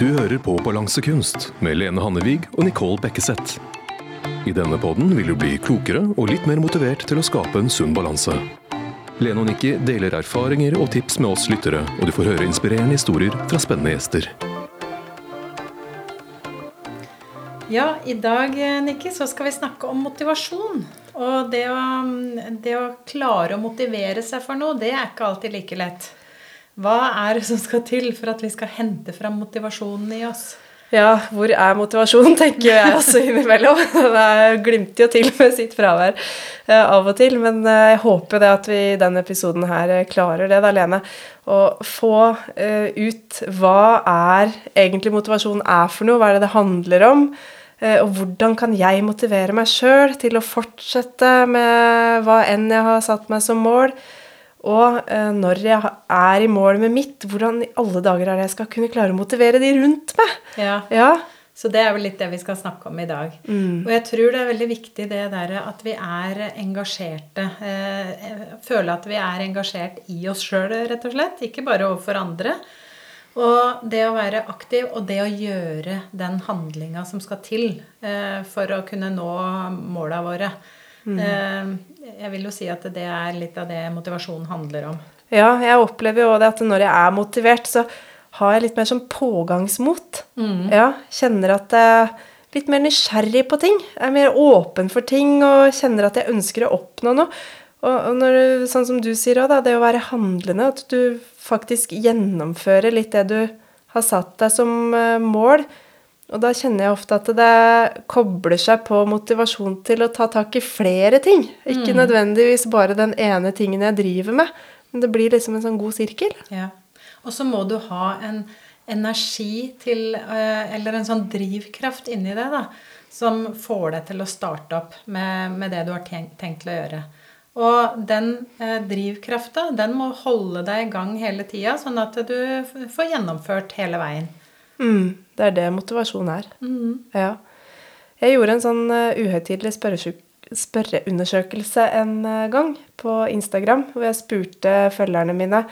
Du hører på Balansekunst med Lene Hannevig og Nicole Bekkeseth. I denne podden vil du bli klokere og litt mer motivert til å skape en sunn balanse. Lene og Nikki deler erfaringer og tips med oss lyttere, og du får høre inspirerende historier fra spennende gjester. Ja, i dag Nikki, så skal vi snakke om motivasjon. Og det å, det å klare å motivere seg for noe, det er ikke alltid like lett. Hva er det som skal til for at vi skal hente fram motivasjonen i oss? Ja, hvor er motivasjonen, tenker jeg også innimellom. Det glimter jo til med sitt fravær uh, av og til. Men uh, jeg håper det at vi i denne episoden her uh, klarer det, da, Lene. Å få ut hva er egentlig motivasjon er for noe, hva er det det handler om? Og hvordan kan jeg motivere meg sjøl til å fortsette med hva enn jeg har satt meg som mål? Og eh, når jeg er i mål med mitt, hvordan i alle dager er det jeg skal kunne klare å motivere de rundt meg? Ja. ja. Så det er vel litt det vi skal snakke om i dag. Mm. Og jeg tror det er veldig viktig det der at vi er engasjerte. Eh, føle at vi er engasjert i oss sjøl, rett og slett. Ikke bare overfor andre. Og det å være aktiv og det å gjøre den handlinga som skal til eh, for å kunne nå måla våre. Mm. Jeg vil jo si at det er litt av det motivasjonen handler om. Ja, jeg opplever jo det at når jeg er motivert, så har jeg litt mer sånn pågangsmot. Mm. Ja, Kjenner at jeg er litt mer nysgjerrig på ting. Jeg er mer åpen for ting og kjenner at jeg ønsker å oppnå noe. Og når, sånn som du sier òg, det å være handlende, at du faktisk gjennomfører litt det du har satt deg som eh, mål, og da kjenner jeg ofte at det kobler seg på motivasjon til å ta tak i flere ting. Ikke mm. nødvendigvis bare den ene tingen jeg driver med. Men det blir liksom en sånn god sirkel. Ja. Og så må du ha en energi til eh, Eller en sånn drivkraft inni deg, da. Som får deg til å starte opp med, med det du har tenkt, tenkt å gjøre. Og den eh, drivkrafta, den må holde deg i gang hele tida, sånn at du får gjennomført hele veien. Mm, det er det motivasjon er. Mm. Ja. Jeg gjorde en sånn uh, uhøytidelig spørreundersøkelse en uh, gang på Instagram, hvor jeg spurte følgerne mine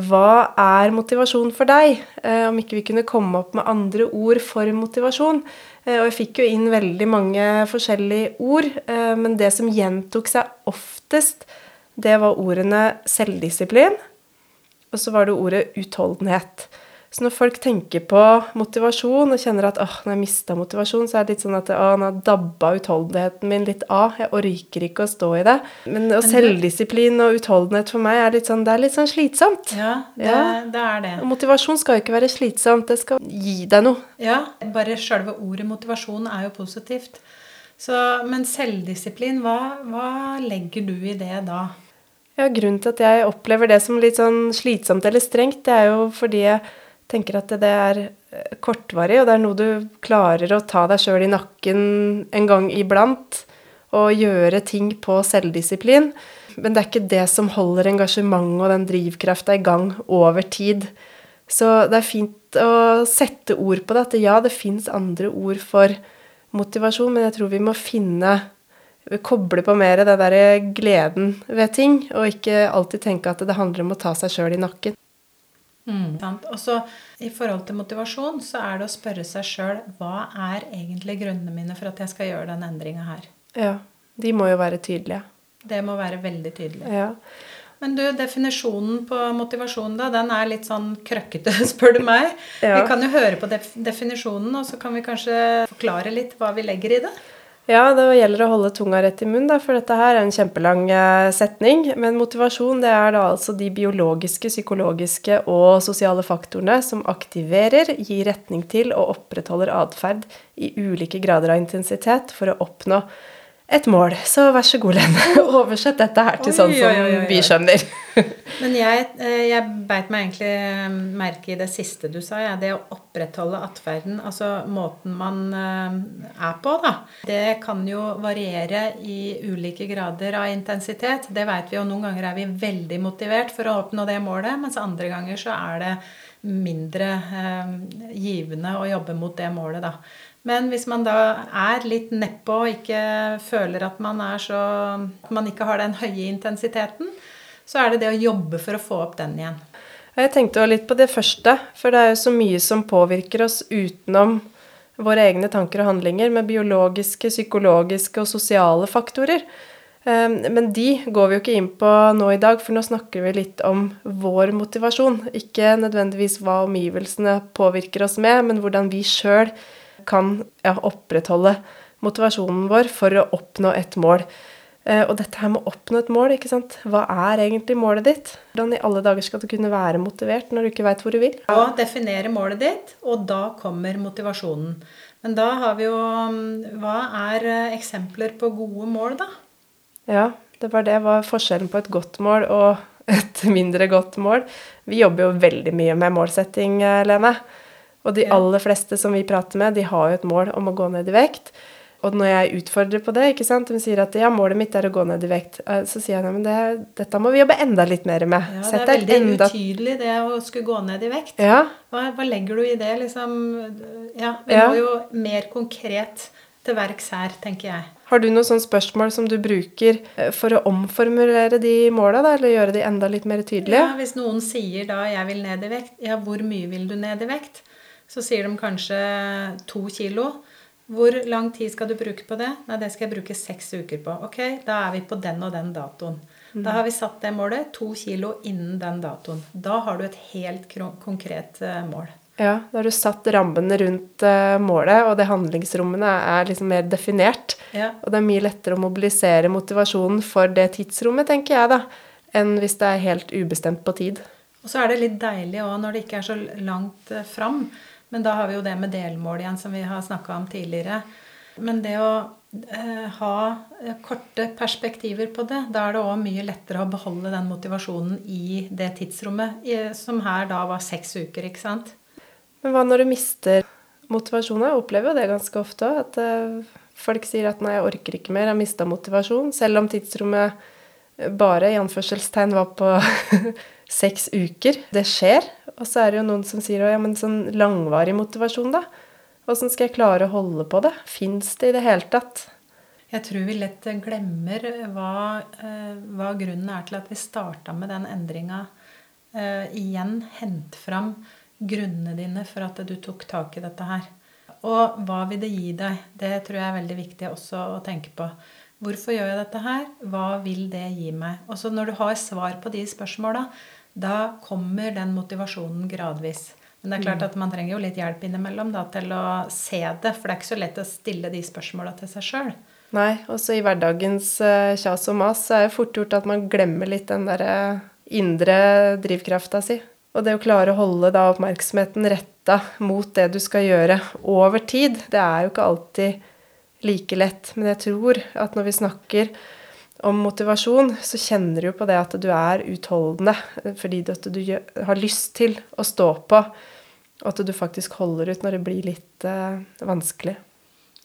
hva er motivasjon for deg? Uh, om ikke vi kunne komme opp med andre ord for motivasjon. og jeg fikk jo inn veldig mange forskjellige ord, men det som gjentok seg oftest, det var ordene selvdisiplin, og så var det ordet utholdenhet. Så når folk tenker på motivasjon og kjenner at åh, når jeg mista motivasjon, så er det litt sånn at åh, nå dabba utholdenheten min litt av. Jeg orker ikke å stå i det. Men og selvdisiplin og utholdenhet for meg er litt sånn, det er litt sånn slitsomt. Ja, det, ja. det er det. Og motivasjon skal jo ikke være slitsomt. Det skal gi deg noe. Ja, bare sjølve ordet motivasjon er jo positivt. Så, men selvdisiplin, hva, hva legger du i det da? Ja, Grunnen til at jeg opplever det som litt sånn slitsomt eller strengt, det er jo fordi jeg tenker at det er eh, kortvarig, og det er noe du klarer å ta deg sjøl i nakken en gang iblant. Og gjøre ting på selvdisiplin. Men det er ikke det som holder engasjementet og den drivkrafta i gang over tid. Så det er fint å sette ord på det. At ja, det fins andre ord for motivasjon, men jeg tror vi må finne Koble på mer det derre gleden ved ting, og ikke alltid tenke at det handler om å ta seg sjøl i nakken. Mm. Og så I forhold til motivasjon så er det å spørre seg sjøl hva er egentlig grunnene mine for at jeg skal gjøre den endringa her. Ja. De må jo være tydelige. Det må være veldig tydelig. Ja. Men du, definisjonen på motivasjon, da, den er litt sånn krøkkete, spør du meg. Ja. Vi kan jo høre på definisjonen, og så kan vi kanskje forklare litt hva vi legger i det. Ja, det gjelder å holde tunga rett i munnen, for dette her er en kjempelang eh, setning. Men motivasjon det er da altså de biologiske, psykologiske og sosiale faktorene som aktiverer, gir retning til og opprettholder atferd i ulike grader av intensitet for å oppnå et mål. Så vær så god, Lene. Oversett dette her til oi, sånn som oi, oi, vi skjønner. Men jeg, eh, jeg beit meg egentlig eh, merke i det siste du sa. Ja. Det å opprettholde atferden, altså måten man eh, er på, da. Det kan jo variere i ulike grader av intensitet. Det veit vi jo. Noen ganger er vi veldig motivert for å oppnå det målet, mens andre ganger så er det mindre eh, givende å jobbe mot det målet, da. Men hvis man da er litt nedpå og ikke føler at man så At man ikke har den høye intensiteten, så er det det å jobbe for å få opp den igjen. Jeg tenkte litt på det første, for det er jo så mye som påvirker oss utenom våre egne tanker og handlinger, med biologiske, psykologiske og sosiale faktorer. Ehm, men de går vi jo ikke inn på nå i dag, for nå snakker vi litt om vår motivasjon. Ikke nødvendigvis hva omgivelsene påvirker oss med, men hvordan vi sjøl kan ja, opprettholde motivasjonen vår for å oppnå et mål. Eh, og dette her med å oppnå et mål, ikke sant. Hva er egentlig målet ditt? Hvordan i alle dager skal du kunne være motivert når du ikke veit hvor du vil? Ja, definere målet ditt, og da kommer motivasjonen. Men da har vi jo mm, Hva er eh, eksempler på gode mål, da? Ja, det var det. Hva er forskjellen på et godt mål og et mindre godt mål? Vi jobber jo veldig mye med målsetting, eh, Lene. Og de aller fleste som vi prater med, de har jo et mål om å gå ned i vekt. Og når jeg utfordrer på det, ikke sant, de sier at ja, målet mitt er å gå ned i vekt, eh, så sier jeg nei, men det, dette må vi jobbe enda litt mer med. Ja, det er veldig enda... utydelig det å skulle gå ned i vekt. Ja. Hva, hva legger du i det, liksom? Ja, vi ja. må jo mer konkret til verks her, tenker jeg. Har du noen sånne spørsmål som du bruker eh, for å omformulere de måla, eller gjøre de enda litt mer tydelige? Ja, Hvis noen sier da 'jeg vil ned i vekt', ja, hvor mye vil du ned i vekt? Så sier de kanskje to kilo. Hvor lang tid skal du bruke på det? Nei, det skal jeg bruke seks uker på. Ok, da er vi på den og den datoen. Mm. Da har vi satt det målet. To kilo innen den datoen. Da har du et helt konkret uh, mål. Ja, da har du satt rammene rundt uh, målet, og det handlingsrommene er liksom mer definert. Ja. Og det er mye lettere å mobilisere motivasjonen for det tidsrommet, tenker jeg, da, enn hvis det er helt ubestemt på tid. Og så er det litt deilig òg når det ikke er så langt uh, fram. Men da har vi jo det med delmål igjen, som vi har snakka om tidligere. Men det å eh, ha eh, korte perspektiver på det, da er det òg mye lettere å beholde den motivasjonen i det tidsrommet, som her da var seks uker, ikke sant. Men hva når du mister motivasjonen? Jeg opplever jo det ganske ofte. At eh, folk sier at 'nei, jeg orker ikke mer', jeg har mista motivasjon. Selv om tidsrommet bare i anførselstegn var på seks uker. Det skjer. Og så er det jo noen som sier ja, men sånn langvarig motivasjon, da? Åssen skal jeg klare å holde på det? Fins det i det hele tatt? Jeg tror vi lett glemmer hva, eh, hva grunnen er til at vi starta med den endringa. Uh, igjen hent fram grunnene dine for at du tok tak i dette her. Og hva vil det gi deg? Det tror jeg er veldig viktig også å tenke på. Hvorfor gjør jeg dette her? Hva vil det gi meg? Og så når du har svar på de spørsmåla, da kommer den motivasjonen gradvis. Men det er klart mm. at man trenger jo litt hjelp innimellom da, til å se det. For det er ikke så lett å stille de spørsmåla til seg sjøl. Nei, også i hverdagens uh, kjas og mas er det fort gjort at man glemmer litt den derre uh, indre drivkrafta si. Og det å klare å holde da oppmerksomheten retta mot det du skal gjøre over tid, det er jo ikke alltid like lett. Men jeg tror at når vi snakker om motivasjon, så kjenner du jo på det at du er utholdende fordi at du har lyst til å stå på, og at du faktisk holder ut når det blir litt uh, vanskelig.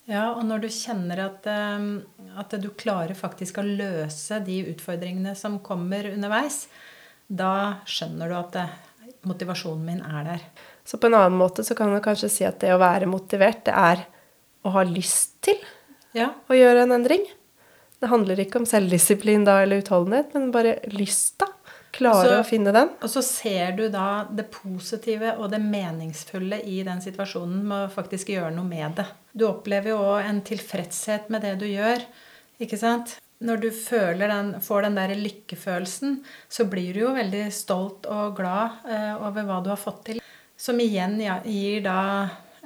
Ja, og når du kjenner at, uh, at, du klarer faktisk å løse de utfordringene som kommer underveis, da skjønner du at uh, motivasjonen min er der. Så på en annen måte så kan du kanskje si at det å være motivert, det er å ha lyst til ja. å gjøre en endring. Det handler ikke om selvdisiplin da eller utholdenhet, men bare lysta. Klare så, å finne den. Og så ser du da det positive og det meningsfulle i den situasjonen med å faktisk gjøre noe med det. Du opplever jo òg en tilfredshet med det du gjør. ikke sant? Når du den, får den der lykkefølelsen, så blir du jo veldig stolt og glad eh, over hva du har fått til. Som igjen ja, gir da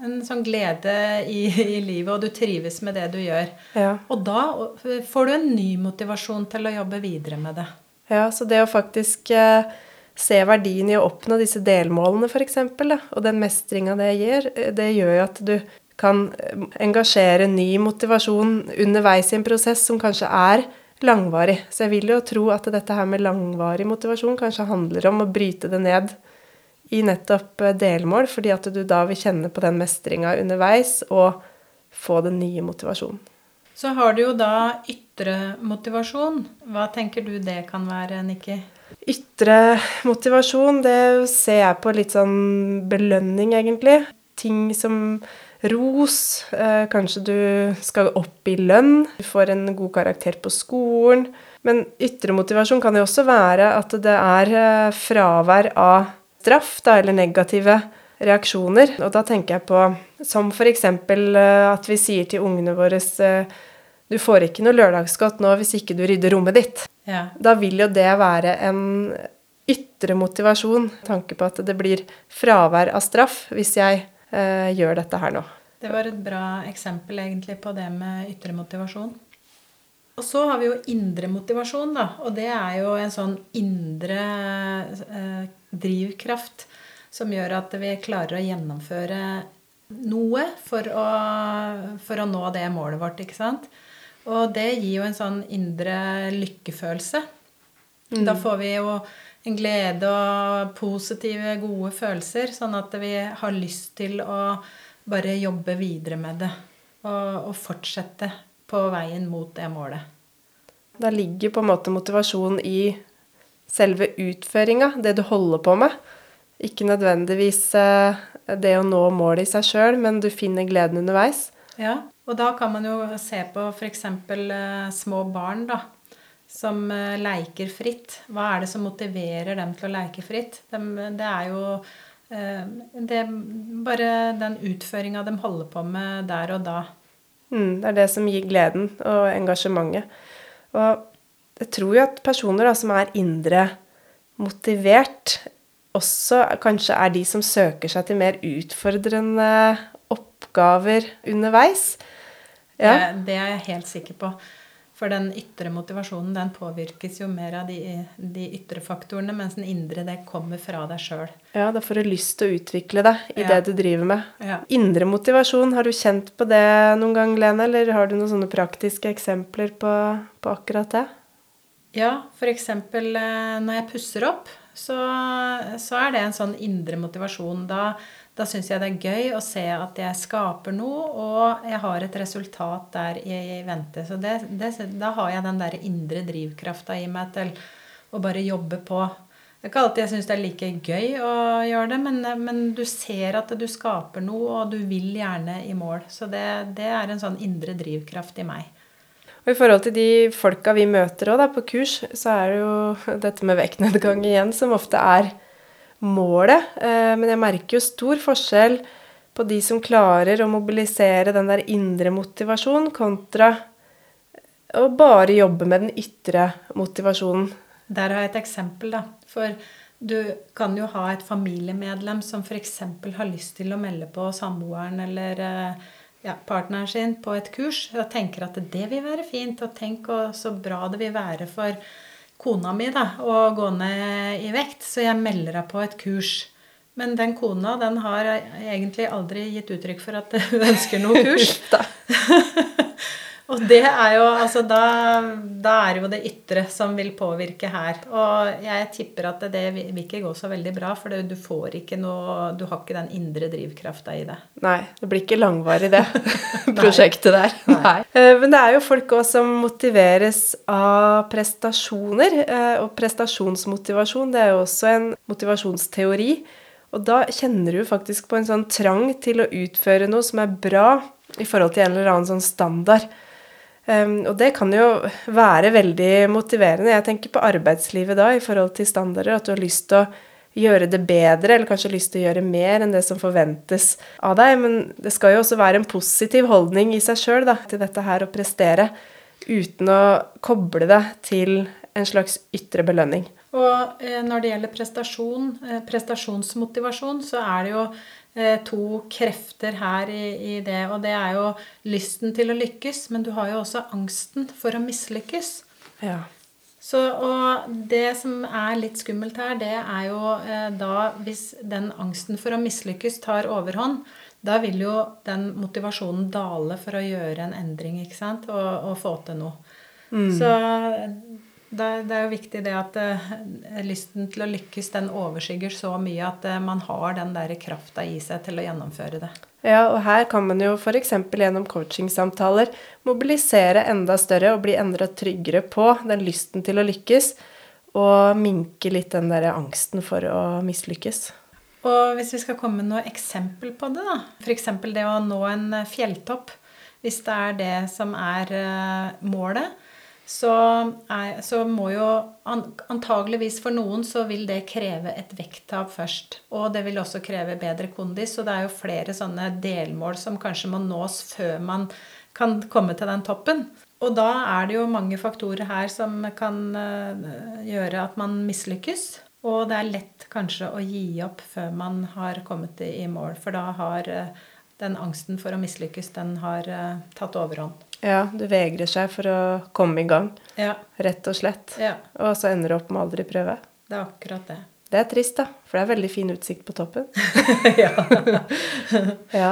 en sånn glede i, i, livet, og du trives med det du gjør. Ja. Og da får du en ny motivasjon til å jobbe videre med det. Ja, så det å faktisk eh, se verdien i å oppnå disse delmålene, f.eks., og den mestringa det gir, eh, det gjør jo at du kan eh, engasjere ny motivasjon underveis i en prosess som kanskje er langvarig. Så jeg vil jo tro at dette her med langvarig motivasjon kanskje handler om å bryte det ned i nettopp eh, delmål, fordi at du da vil kjenne på den mestringa underveis og få den nye motivasjonen. Så har du jo da ytre motivasjon. Hva tenker du det kan være, Nikki? Ytre motivasjon, det ser jeg på litt sånn belønning, egentlig. Ting som ros. Eh, kanskje du skal opp i lønn. Du får en god karakter på skolen. Men ytre motivasjon kan jo også være at det er eh, fravær av straff, da, eller negative reaksjoner. Og da tenker jeg på som f.eks. at vi sier til ungene våre du får ikke noe lørdagsgodt nå hvis ikke du rydder rommet ditt. Ja. Da vil jo det være en ytre motivasjon. Tanke på at det blir fravær av straff hvis jeg eh, gjør dette her nå. Det var et bra eksempel egentlig på det med ytre motivasjon. Og så har vi jo indre motivasjon, da. Og det er jo en sånn indre eh, drivkraft som gjør at vi klarer å gjennomføre noe for å, for å nå det målet vårt, ikke sant. Og det gir jo en sånn indre lykkefølelse. Mm. Da får vi jo en glede og positive, gode følelser, sånn at vi har lyst til å bare jobbe videre med det. Og, og fortsette på veien mot det målet. Da ligger på en måte motivasjonen i selve utføringa, det du holder på med. Ikke nødvendigvis eh, det å nå målet i seg sjøl, men du finner gleden underveis. Ja, og da kan man jo se på f.eks. Eh, små barn da, som eh, leker fritt. Hva er det som motiverer dem til å leke fritt? De, det er jo det bare den utføringa de holder på med der og da. Mm, det er det som gir gleden og engasjementet. Og jeg tror jo at personer da, som er indre motivert, også kanskje er de som søker seg til mer utfordrende oppgaver underveis. Ja. Det, det, er jeg helt sikker på. For den ytre motivasjonen den påvirkes jo mer av de, de ytre faktorene, mens den indre det kommer fra deg sjøl. Ja, da får du lyst til å utvikle deg i ja. det du driver med. Ja. Indre motivasjon, har du kjent på det noen gang, Lene? Eller har du noen sånne praktiske eksempler på, på akkurat det? Ja, f.eks. Eh, når jeg pusser opp, så, så, er det en sånn indre motivasjon. Da da syns jeg det er gøy å se at jeg skaper noe, og jeg har et resultat der i, vente. Så det, det, da har jeg den der indre drivkrafta i meg til å bare jobbe på. Det er ikke alltid jeg syns det er like gøy å gjøre det, men, men, du ser at du skaper noe, og du vil gjerne i mål. Så det, det er en sånn indre drivkraft i meg. Og I forhold til de folka vi møter også, da, på kurs, så er det jo dette med vektnedgang igjen som ofte er målet. Eh, men jeg merker jo stor forskjell på de som klarer å mobilisere den der indre motivasjonen, kontra å bare jobbe med den ytre motivasjonen. Der har jeg et eksempel, da. For du kan jo ha et familiemedlem som f.eks. har lyst til å melde på samboeren eller eh, ja, partneren sin på et kurs og tenker at det vil være fint, og tenk så bra det vil være for kona mi da, å gå ned i vekt, så jeg melder henne på et kurs. Men den kona den har egentlig aldri gitt uttrykk for at hun ønsker noe kurs. Og det er jo Altså, da, da er det jo det ytre som vil påvirke her. Og jeg tipper at det vil ikke gå så veldig bra, for du får ikke noe Du har ikke den indre drivkrafta i det. Nei. Det blir ikke langvarig, det prosjektet der. Nei. Nei. men det er jo folk òg som motiveres av prestasjoner. Eh, og prestasjonsmotivasjon, det er jo også en motivasjonsteori. Og da kjenner du faktisk på en sånn trang til å utføre noe som er bra i forhold til en eller annen sånn standard. Um, og det kan jo være veldig motiverende. Jeg tenker på arbeidslivet da i forhold til standarder. At du har lyst til å gjøre det bedre, eller kanskje lyst til å gjøre mer enn det som forventes av deg. Men det skal jo også være en positiv holdning i seg sjøl til dette her å prestere. Uten å koble det til en slags ytre belønning. Og eh, når det gjelder prestasjon, eh, prestasjonsmotivasjon, så er det jo to krefter her i, i, det. Og det er jo lysten til å lykkes, men du har jo også angsten for å mislykkes. Ja. Så, og det som er litt skummelt her, det er jo eh, da hvis den angsten for å mislykkes tar overhånd, da vil jo den motivasjonen dale for å gjøre en endring ikke sant? Og, og få til noe. Mm. Så det, det, er jo viktig det at uh, lysten til å lykkes den overskygger så mye at uh, man har den der krafta i seg til å gjennomføre det. Ja, og her kan man jo f.eks. gjennom coachingsamtaler mobilisere enda større og bli enda tryggere på den lysten til å lykkes, og minke litt den der angsten for å mislykkes. Og hvis vi skal komme med noe eksempel på det, da. F.eks. det å nå en fjelltopp. Hvis det er det som er uh, målet så, er, så må jo antageligvis for noen så vil det kreve et vekttap først. Og det vil også kreve bedre kondis. Så det er jo flere sånne delmål som kanskje må nås før man kan komme til den toppen. Og da er det jo mange faktorer her som kan uh, gjøre at man mislykkes. Og det er lett kanskje å gi opp før man har kommet i, mål. For da har uh, den angsten for å mislykkes, den har uh, tatt overhånd. Ja, du vegrer seg for å komme i gang. Ja. Rett og slett. Ja. Og så ender du opp med aldri prøve. Det er akkurat det. Det er trist, da. For det er veldig fin utsikt på toppen. ja. ja.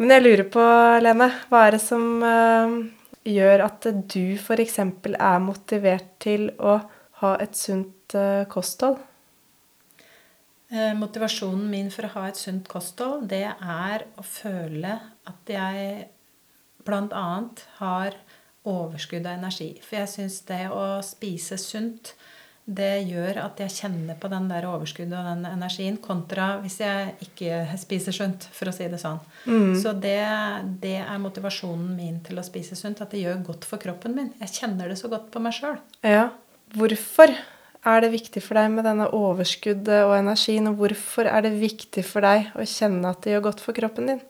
Men jeg lurer på, Lene, hva er det som uh, gjør at du f.eks. er motivert til å ha et sunt uh, kosthold? Eh, motivasjonen min for å ha et sunt kosthold, det er å føle at jeg bl.a. har overskudd av energi. For jeg syns det å spise sunt, det gjør at jeg kjenner på den der overskuddet og den energien, kontra hvis jeg ikke spiser sunt, for å si det sånn. Mm. Så det, det, er motivasjonen min til å spise sunt. At det gjør godt for kroppen min. Jeg kjenner det så godt på meg sjøl. Ja. Hvorfor er det viktig for deg med denne overskuddet og energien? Og hvorfor er det viktig for deg å kjenne at det gjør godt for kroppen din?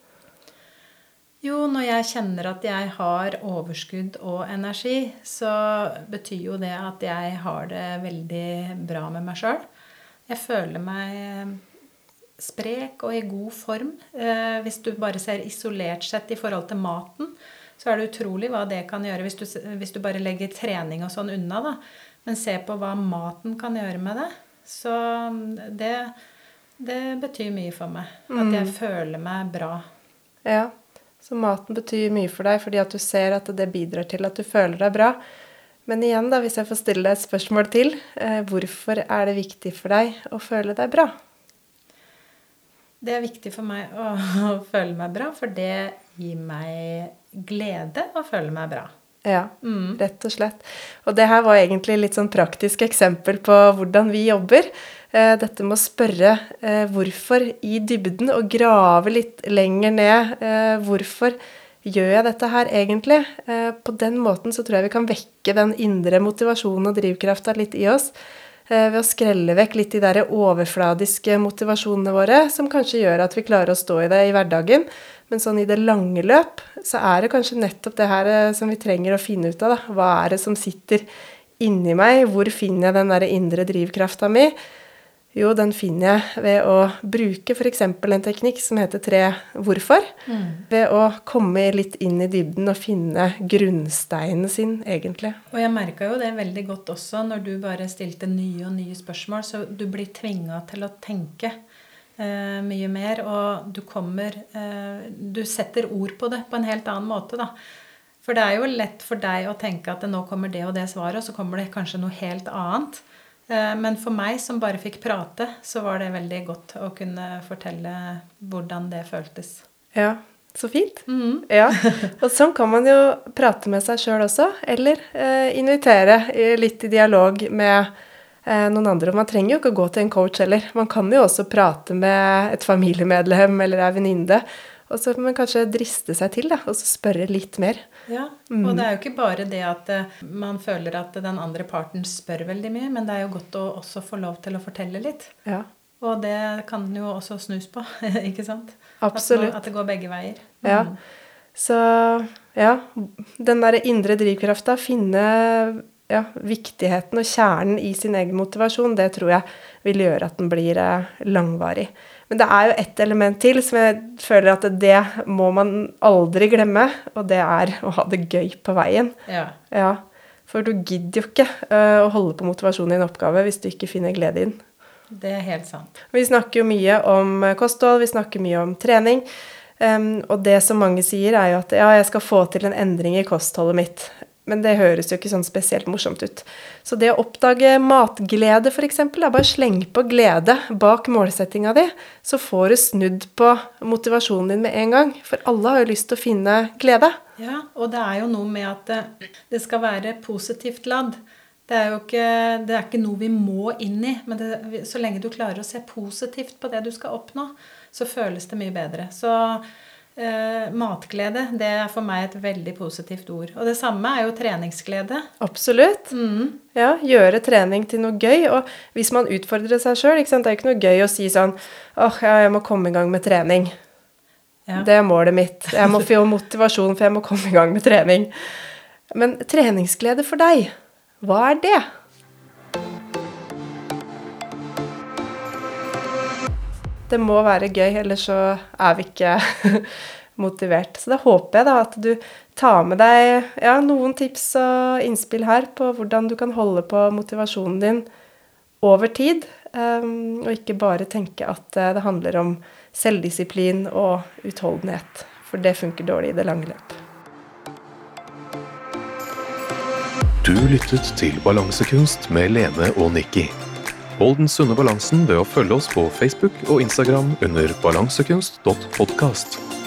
Jo, når jeg kjenner at jeg har overskudd og energi, så betyr jo det at jeg har det veldig bra med meg sjøl. Jeg føler meg sprek og i god form. Eh, hvis du bare ser isolert sett i forhold til maten, så er det utrolig hva det kan gjøre hvis du, hvis du bare legger trening og sånn unna. da. Men se på hva maten kan gjøre med det. Så det, det betyr mye for meg. At jeg mm. føler meg bra. Ja. Så maten betyr mye for deg fordi at du ser at det bidrar til at du føler deg bra. Men igjen, da, hvis jeg får stille deg et spørsmål til, eh, hvorfor er det viktig for deg å føle deg bra? Det er viktig for meg å, å føle meg bra, for det gir meg glede å føle meg bra. Ja, mm. rett og slett. Og det her var egentlig litt sånn praktisk eksempel på hvordan vi jobber. Eh, dette med å spørre eh, hvorfor i dybden, og grave litt lenger ned. Eh, hvorfor gjør jeg dette her egentlig? På den måten så tror jeg vi kan vekke den indre motivasjonen og drivkrafta litt i oss. Ved å skrelle vekk litt de der overfladiske motivasjonene våre, som kanskje gjør at vi klarer å stå i det i hverdagen. Men sånn i det lange løp så er det kanskje nettopp det her som vi trenger å finne ut av. da. Hva er det som sitter inni meg? Hvor finner jeg den der indre drivkrafta mi? Jo, den finner jeg ved å bruke f.eks. en teknikk som heter tre hvorfor. Mm. Ved å komme litt inn i dybden og finne grunnsteinen sin, egentlig. Og jeg merka jo det veldig godt også når du bare stilte nye og nye spørsmål. Så du blir tvinga til å tenke eh, mye mer, og du kommer eh, Du setter ord på det på en helt annen måte, da. For det er jo lett for deg å tenke at nå kommer det og det svaret, og så kommer det kanskje noe helt annet. Eh, men for meg som bare fikk prate, så var det veldig godt å kunne fortelle hvordan det føltes. Ja, så fint. Mm. Ja. Og sånn kan man jo prate med seg sjøl også, eller eh, invitere litt i dialog med eh, noen andre. Man trenger jo ikke å gå til en coach heller. Man kan jo også prate med et familiemedlem eller ei venninne og så kan man kanskje driste seg til da, og så spørre litt mer. Ja, mm. Og det er jo ikke bare det at eh, man føler at den andre parten spør veldig mye, men det er jo godt å også få lov til å fortelle litt. Ja. Og det kan jo også snus på, ikke sant? Absolutt. At, at det går begge veier. Mm. Ja. Så ja, den derre indre drivkrafta, finne ja, viktigheten og kjernen i sin egen motivasjon, det tror jeg vil gjøre at den blir eh, langvarig. Men det er jo ett element til som jeg føler at det må man aldri glemme, og det er å ha det gøy på veien. Ja. ja. For du gidder jo ikke uh, å holde på motivasjonen i en oppgave hvis du ikke finner glede i den. Det er helt sant. Vi snakker jo mye om kosthold, vi snakker mye om trening. Um, og det som mange sier, er jo at ja, jeg skal få til en endring i kostholdet mitt. Men det høres jo ikke sånn spesielt morsomt ut. Så det å oppdage matglede, f.eks., bare sleng på glede bak målsettinga di, så får du snudd på motivasjonen din med en gang. For alle har jo lyst til å finne glede. Ja, og det er jo noe med at det skal være positivt ladd. Det er jo ikke, det er ikke noe vi må inn i. Men det, så lenge du klarer å se positivt på det du skal oppnå, så føles det mye bedre. Så eh, matglede, det er for meg et veldig positivt ord. Og det samme er jo treningsglede. Absolutt. Ja, Gjøre trening til noe gøy. Og hvis man utfordrer seg sjøl Det er ikke noe gøy å si sånn åh, ja, jeg må komme i gang med trening. Ja. Det er målet mitt. Jeg må få motivasjon, for jeg må komme i gang med trening. Men treningsglede for deg, hva er det? Det må være gøy, ellers så er vi ikke motivert. Så da håper jeg da at du tar med deg ja, noen tips og innspill her på hvordan du kan holde på motivasjonen din over tid, um, og ikke bare tenke at eh, det handler om selvdisiplin og utholdenhet. For det funker dårlig i det lange løp. Du lyttet til Balansekunst med Lene og Nikki. Hold den sunne balansen ved å følge oss på Facebook og Instagram under balansekunst.podkast.